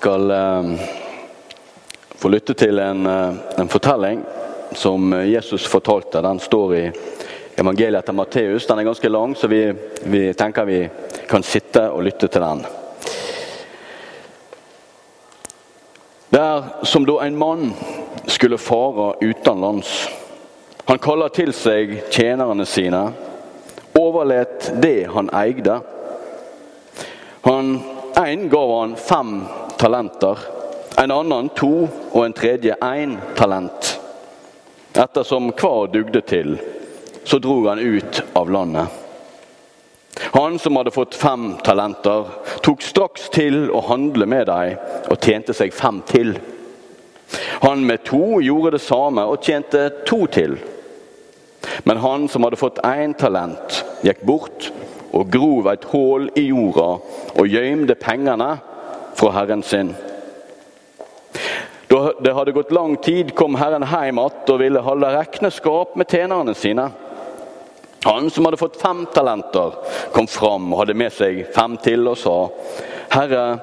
skal eh, få lytte til en, eh, en fortelling som Jesus fortalte. Den står i evangeliet etter Matteus. Den er ganske lang, så vi, vi tenker vi kan sitte og lytte til den. Det er som da en mann skulle fare utenlands. Han kaller til seg tjenerne sine, overlet det han eide. Han En gav han fem talenter, en annen to og en tredje én talent. Ettersom hver dugde til, så drog han ut av landet. Han som hadde fått fem talenter, tok straks til å handle med dem og tjente seg fem til. Han med to gjorde det samme og tjente to til. Men han som hadde fått én talent, gikk bort og grov et hull i jorda og gjemte pengene fra herren sin. Da det hadde gått lang tid, kom Herren hjem igjen og ville holde regneskap med tjenerne sine. Han som hadde fått fem talenter, kom fram og hadde med seg fem til og sa:" Herre,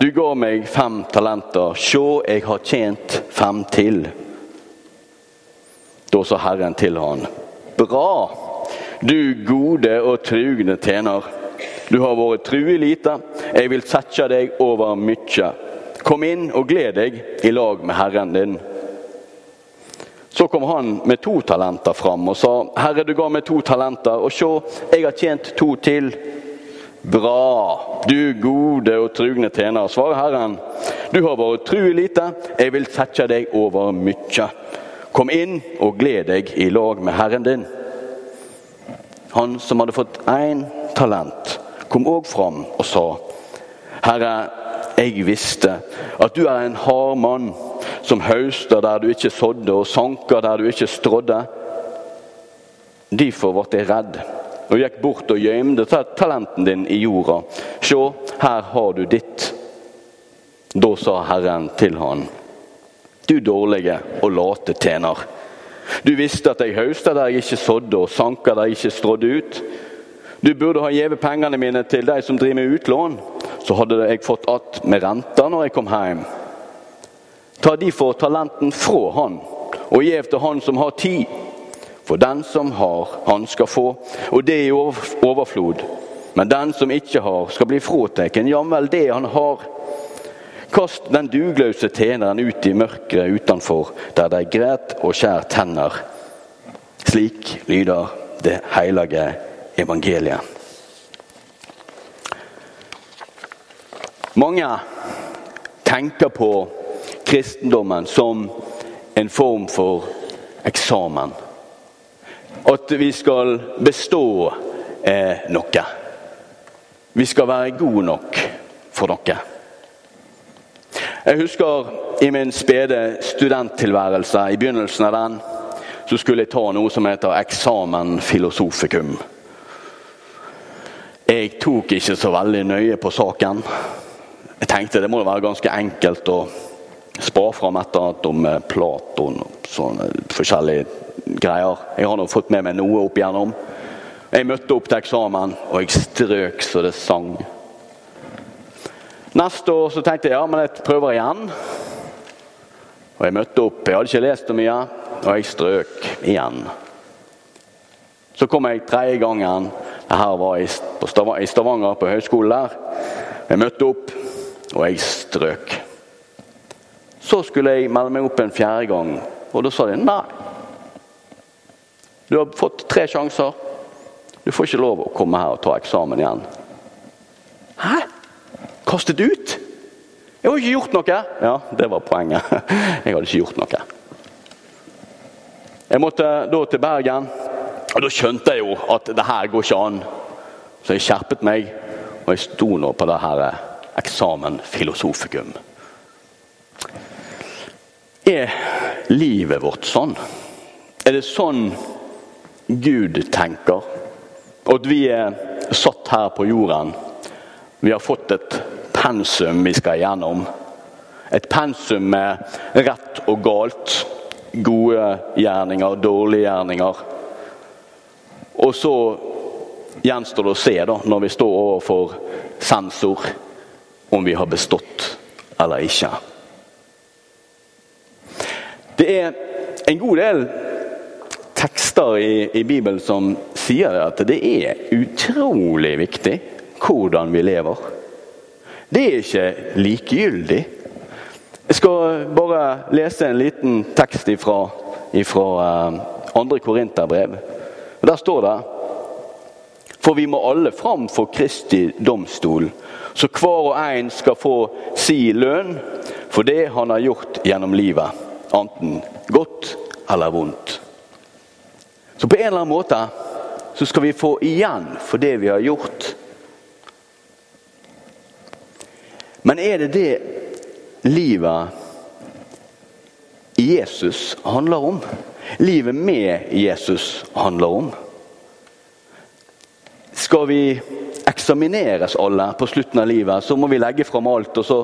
du ga meg fem talenter. Sjå, jeg har tjent fem til. Da sa Herren til han, Bra, du gode og trugne tjener. Du har vært tru lite, jeg vil sette deg over mye. Kom inn og gled deg i lag med Herren din. Så kom han med to talenter fram og sa, Herre, du ga meg to talenter, og se, jeg har tjent to til. Bra, du gode og trugne tjener, svarer Herren. Du har vært tru i lite, jeg vil sette deg over mye. Kom inn og gled deg i lag med Herren din. Han som hadde fått én talent, kom òg fram og sa, Herre, jeg visste at du er en hard mann som høster der du ikke sådde, og sanker der du ikke strådde. Derfor ble jeg redd og gikk bort og gjemte talenten din i jorda. Se, her har du ditt. Da sa Herren til han, du dårlige og late tjener. Du visste at jeg høsta der jeg ikke sådde, og sanka der jeg ikke strådde ut. Du burde ha gitt pengene mine til de som driver med utlån, så hadde jeg fått att med renter når jeg kom hjem. Ta derfor talenten fra han, og gjev til han som har tid. For den som har, han skal få, og det er i overflod. Men den som ikke har, skal bli fratatt jamvel det han har. Kast den dugløse tjeneren ut i mørket utenfor, der de gret og skjær tenner. Slik lyder det hellige evangeliet. Mange tenker på kristendommen som en form for eksamen. At vi skal bestå eh, noe. Vi skal være gode nok for noe. Jeg husker i min spede studenttilværelse, i begynnelsen av den, så skulle jeg ta noe som heter eksamen filosofikum. Jeg tok ikke så veldig nøye på saken. Jeg tenkte det må være ganske enkelt å spa fram et eller annet om Platon og sånne forskjellige greier. Jeg har nå fått med meg noe opp igjennom. Jeg møtte opp til eksamen, og jeg strøk så det sang. Neste år så tenkte jeg ja, men jeg prøver igjen. Og jeg møtte opp. Jeg hadde ikke lest så mye, og jeg strøk igjen. Så kom jeg tredje gangen. Dette var i Stavanger, på høyskolen der. Jeg møtte opp, og jeg strøk. Så skulle jeg melde meg opp en fjerde gang, og da sa de nei. Du har fått tre sjanser. Du får ikke lov å komme her og ta eksamen igjen. Hæ? Kastet ut? Jeg har ikke gjort noe. Ja, det var poenget. Jeg hadde ikke gjort noe. Jeg måtte da til Bergen, og da skjønte jeg jo at det her går ikke an. Så jeg skjerpet meg, og jeg sto nå på det her eksamen filosofikum. Er livet vårt sånn? Er det sånn Gud tenker? At vi er satt her på jorden. Vi har fått et pensum vi skal igjennom. Et pensum med rett og galt. Gode gjerninger, dårlige gjerninger. Og så gjenstår det å se, da, når vi står overfor sensor, om vi har bestått eller ikke. Det er en god del tekster i, i Bibelen som sier at det er utrolig viktig hvordan vi lever. Det er ikke likegyldig. Jeg skal bare lese en liten tekst ifra, ifra uh, andre Korinterbrev. Der står det For vi må alle fram for Kristi domstol, så hver og en skal få si lønn for det han har gjort gjennom livet, enten godt eller vondt. Så på en eller annen måte så skal vi få igjen for det vi har gjort. Men er det det livet Jesus handler om? Livet med Jesus handler om? Skal vi eksamineres alle på slutten av livet, så må vi legge fram alt. og så,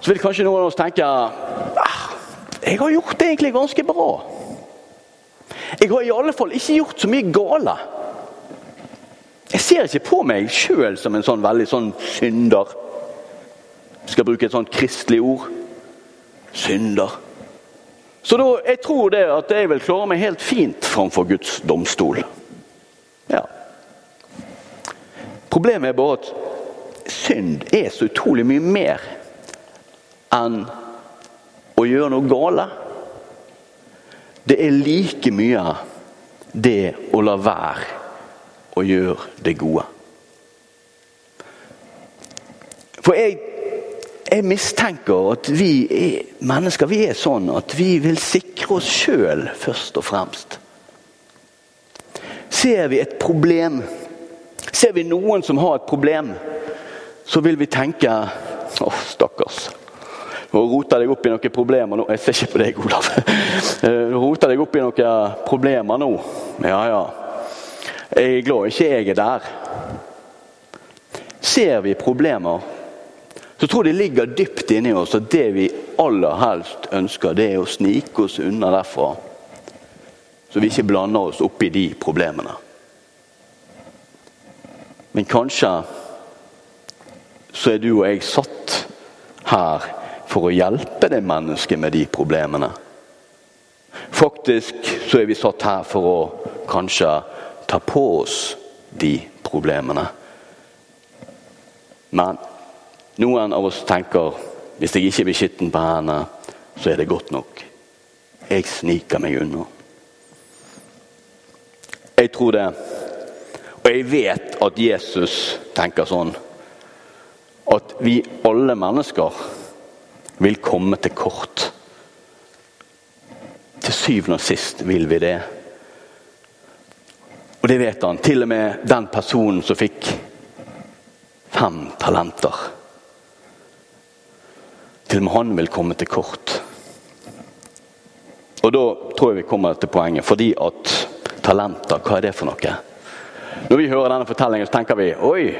så vil kanskje noen av oss tenke ah, jeg har gjort det egentlig ganske bra. Jeg har i alle fall ikke gjort så mye gale. Jeg ser ikke på meg sjøl som en sånn veldig sånn synder. Jeg skal bruke et sånt kristelig ord. Synder. Så da, jeg tror det at jeg vil klare meg helt fint framfor Guds domstol. Ja. Problemet er bare at synd er så utrolig mye mer enn å gjøre noe gale. Det er like mye det å la være å gjøre det gode. For jeg, jeg mistenker at vi er, mennesker vi er sånn at vi vil sikre oss sjøl først og fremst. Ser vi et problem, ser vi noen som har et problem, så vil vi tenke Å, stakkars. Nå roter deg opp i noen problemer nå. Jeg ser ikke på deg, Olav. Du roter deg opp i noen problemer nå. Ja, ja. Jeg er glad ikke jeg er der. Ser vi problemer, så tror jeg det ligger dypt inni oss at det vi aller helst ønsker, det er å snike oss unna derfra. Så vi ikke blander oss opp i de problemene. Men kanskje så er du og jeg satt her for å hjelpe det mennesket med de problemene. Faktisk så er vi satt her for å kanskje ta på oss de problemene. Men noen av oss tenker hvis jeg ikke blir skitten på hendene, så er det godt nok. Jeg sniker meg unna. Jeg tror det. Og jeg vet at Jesus tenker sånn. At vi alle mennesker vil komme til kort. Til syvende og sist vil vi det. Og det vet han. Til og med den personen som fikk fem talenter. Til og med han vil komme til kort. Og da tror jeg vi kommer til poenget. Fordi at talenter, hva er det for noe? Når vi hører denne fortellingen, så tenker vi oi,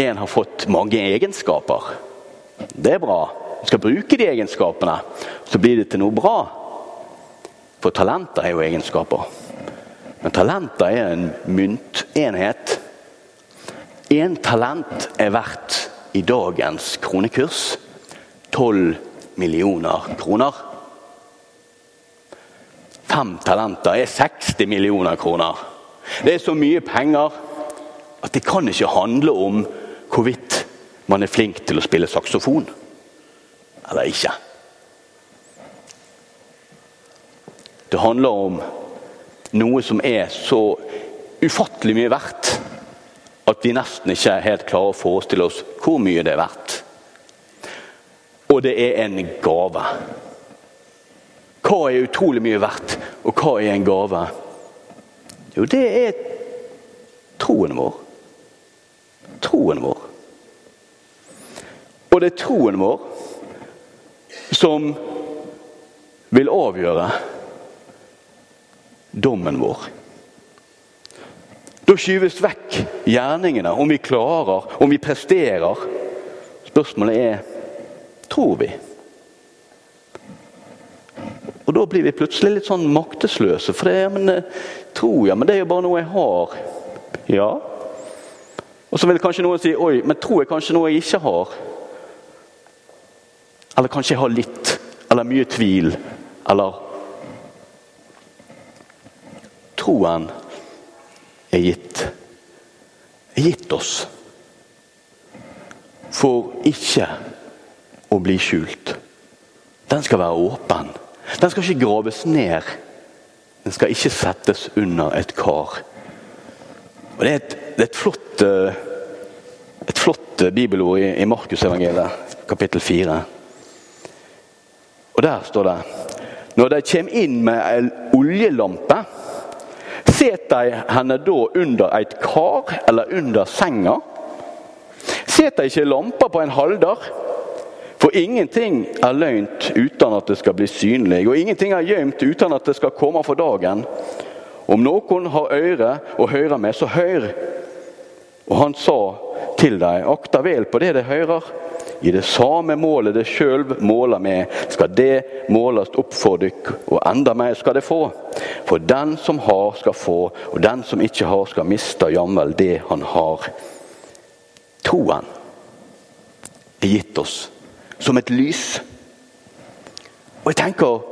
en har fått mange egenskaper. Det er bra skal bruke de egenskapene, så blir det til noe bra. For talenter er jo egenskaper. Men talenter er en myntenhet. Én talent er verdt i dagens kronekurs 12 millioner kroner. Fem talenter er 60 millioner kroner. Det er så mye penger at det kan ikke handle om hvorvidt man er flink til å spille saksofon eller ikke. Det handler om noe som er så ufattelig mye verdt at vi nesten ikke helt klarer å forestille oss hvor mye det er verdt. Og det er en gave. Hva er utrolig mye verdt, og hva er en gave? Jo, det er troen vår. Troen vår. Og det er troen vår som vil avgjøre dommen vår. Da skyves vekk gjerningene, om vi klarer, om vi presterer. Spørsmålet er tror vi. Og Da blir vi plutselig litt sånn maktesløse. For det, men, eh, tro, ja, men det er jo bare noe jeg har. Ja. Og så vil kanskje noen si oi, men tro er kanskje noe jeg ikke har. Eller kanskje jeg har litt, eller mye tvil, eller Troen er gitt. Er gitt oss. For ikke å bli skjult. Den skal være åpen. Den skal ikke graves ned. Den skal ikke settes under et kar. Og Det er et, det er et flott, eh, et flott bibelord i, i Markusevangeliet, kapittel 4. Og der står det Når de kommer inn med ei oljelampe, set de henne da under et kar eller under senga. Set de ikke lampa på en halvdar? For ingenting er løgnt uten at det skal bli synlig, og ingenting er gjemt uten at det skal komme for dagen. Om noen har øre å høre med, så hør. Og han sa til dem, akta vel på det de hører. I det samme målet det sjøl måler med, skal det måles opp for dykk, og enda mer skal det få. For den som har, skal få, og den som ikke har, skal miste jamvel det han har. Troen er gitt oss som et lys. Og jeg tenker,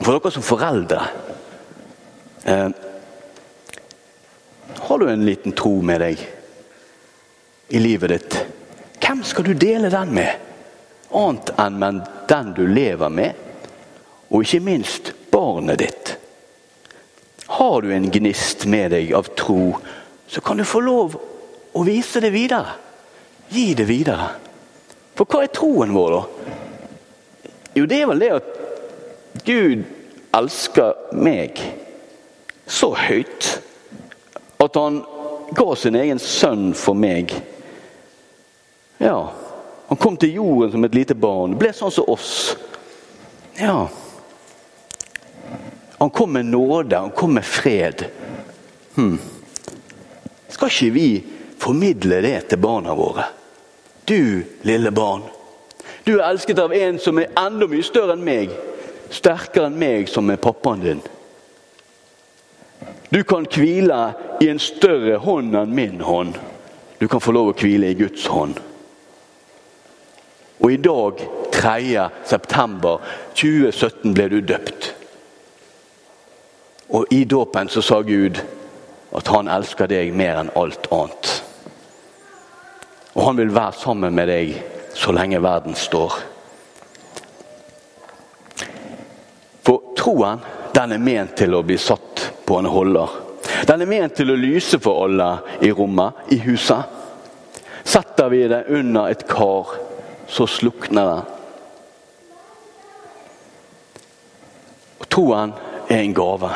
for dere som foreldre eh, Har du en liten tro med deg i livet ditt? Hvem skal du dele den med? Annet enn den du lever med, og ikke minst barnet ditt. Har du en gnist med deg av tro, så kan du få lov å vise det videre. Gi det videre. For hva er troen vår, da? Jo, det er vel det at Gud elsker meg så høyt at han ga sin egen sønn for meg. Ja, Han kom til jorden som et lite barn. Ble sånn som oss. Ja. Han kom med nåde, han kom med fred. Hmm. Skal ikke vi formidle det til barna våre? Du, lille barn. Du er elsket av en som er enda mye større enn meg. Sterkere enn meg, som er pappaen din. Du kan hvile i en større hånd enn min hånd. Du kan få lov å hvile i Guds hånd. Og i dag, 3. september 2017, ble du døpt. Og i dåpen så sa Gud at han elsker deg mer enn alt annet. Og han vil være sammen med deg så lenge verden står. For troen, den er ment til å bli satt på en holder. Den er ment til å lyse for alle i rommet, i huset. Setter vi det under et kar så slukner det. Og Troen er en gave,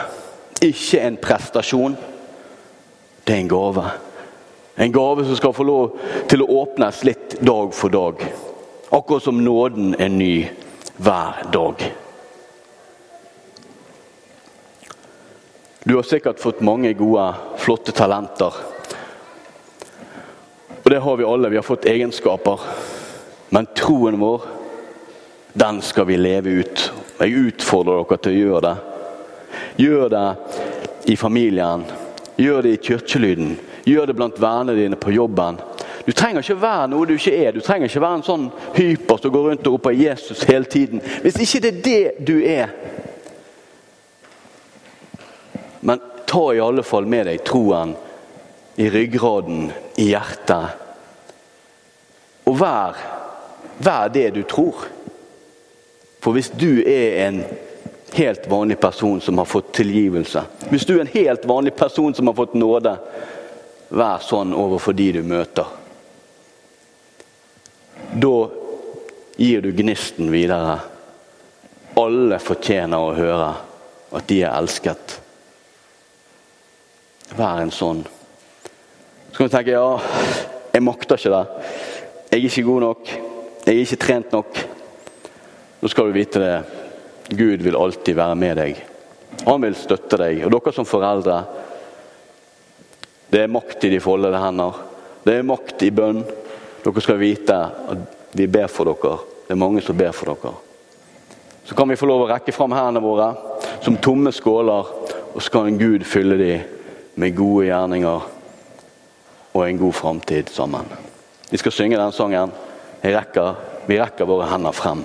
ikke en prestasjon. Det er en gave. En gave som skal få lov til å åpnes litt dag for dag. Akkurat som nåden er ny hver dag. Du har sikkert fått mange gode, flotte talenter. Og det har vi alle. Vi har fått egenskaper. Men troen vår, den skal vi leve ut. Jeg utfordrer dere til å gjøre det. Gjør det i familien. Gjør det i kirkelyden. Gjør det blant vennene dine på jobben. Du trenger ikke være noe du ikke er. Du trenger ikke være en sånn hyper som går rundt og roper 'Jesus' hele tiden. Hvis ikke det er det du er. Men ta i alle fall med deg troen i ryggraden, i hjertet. Og vær Vær det du tror. For hvis du er en helt vanlig person som har fått tilgivelse, hvis du er en helt vanlig person som har fått nåde, vær sånn overfor de du møter. Da gir du gnisten videre. Alle fortjener å høre at de er elsket. Vær en sånn. Så kan du tenke ja, jeg makter ikke det. Jeg er ikke god nok. Jeg er ikke trent nok. Nå skal du vite det. Gud vil alltid være med deg. Han vil støtte deg. Og dere som foreldre Det er makt i de foldede hender. Det er makt i bønn. Dere skal vite at vi ber for dere. Det er mange som ber for dere. Så kan vi få lov å rekke fram hendene våre som tomme skåler, og så kan Gud fylle dem med gode gjerninger og en god framtid sammen. Vi skal synge den sangen. Rekker, vi rekker våre hender frem.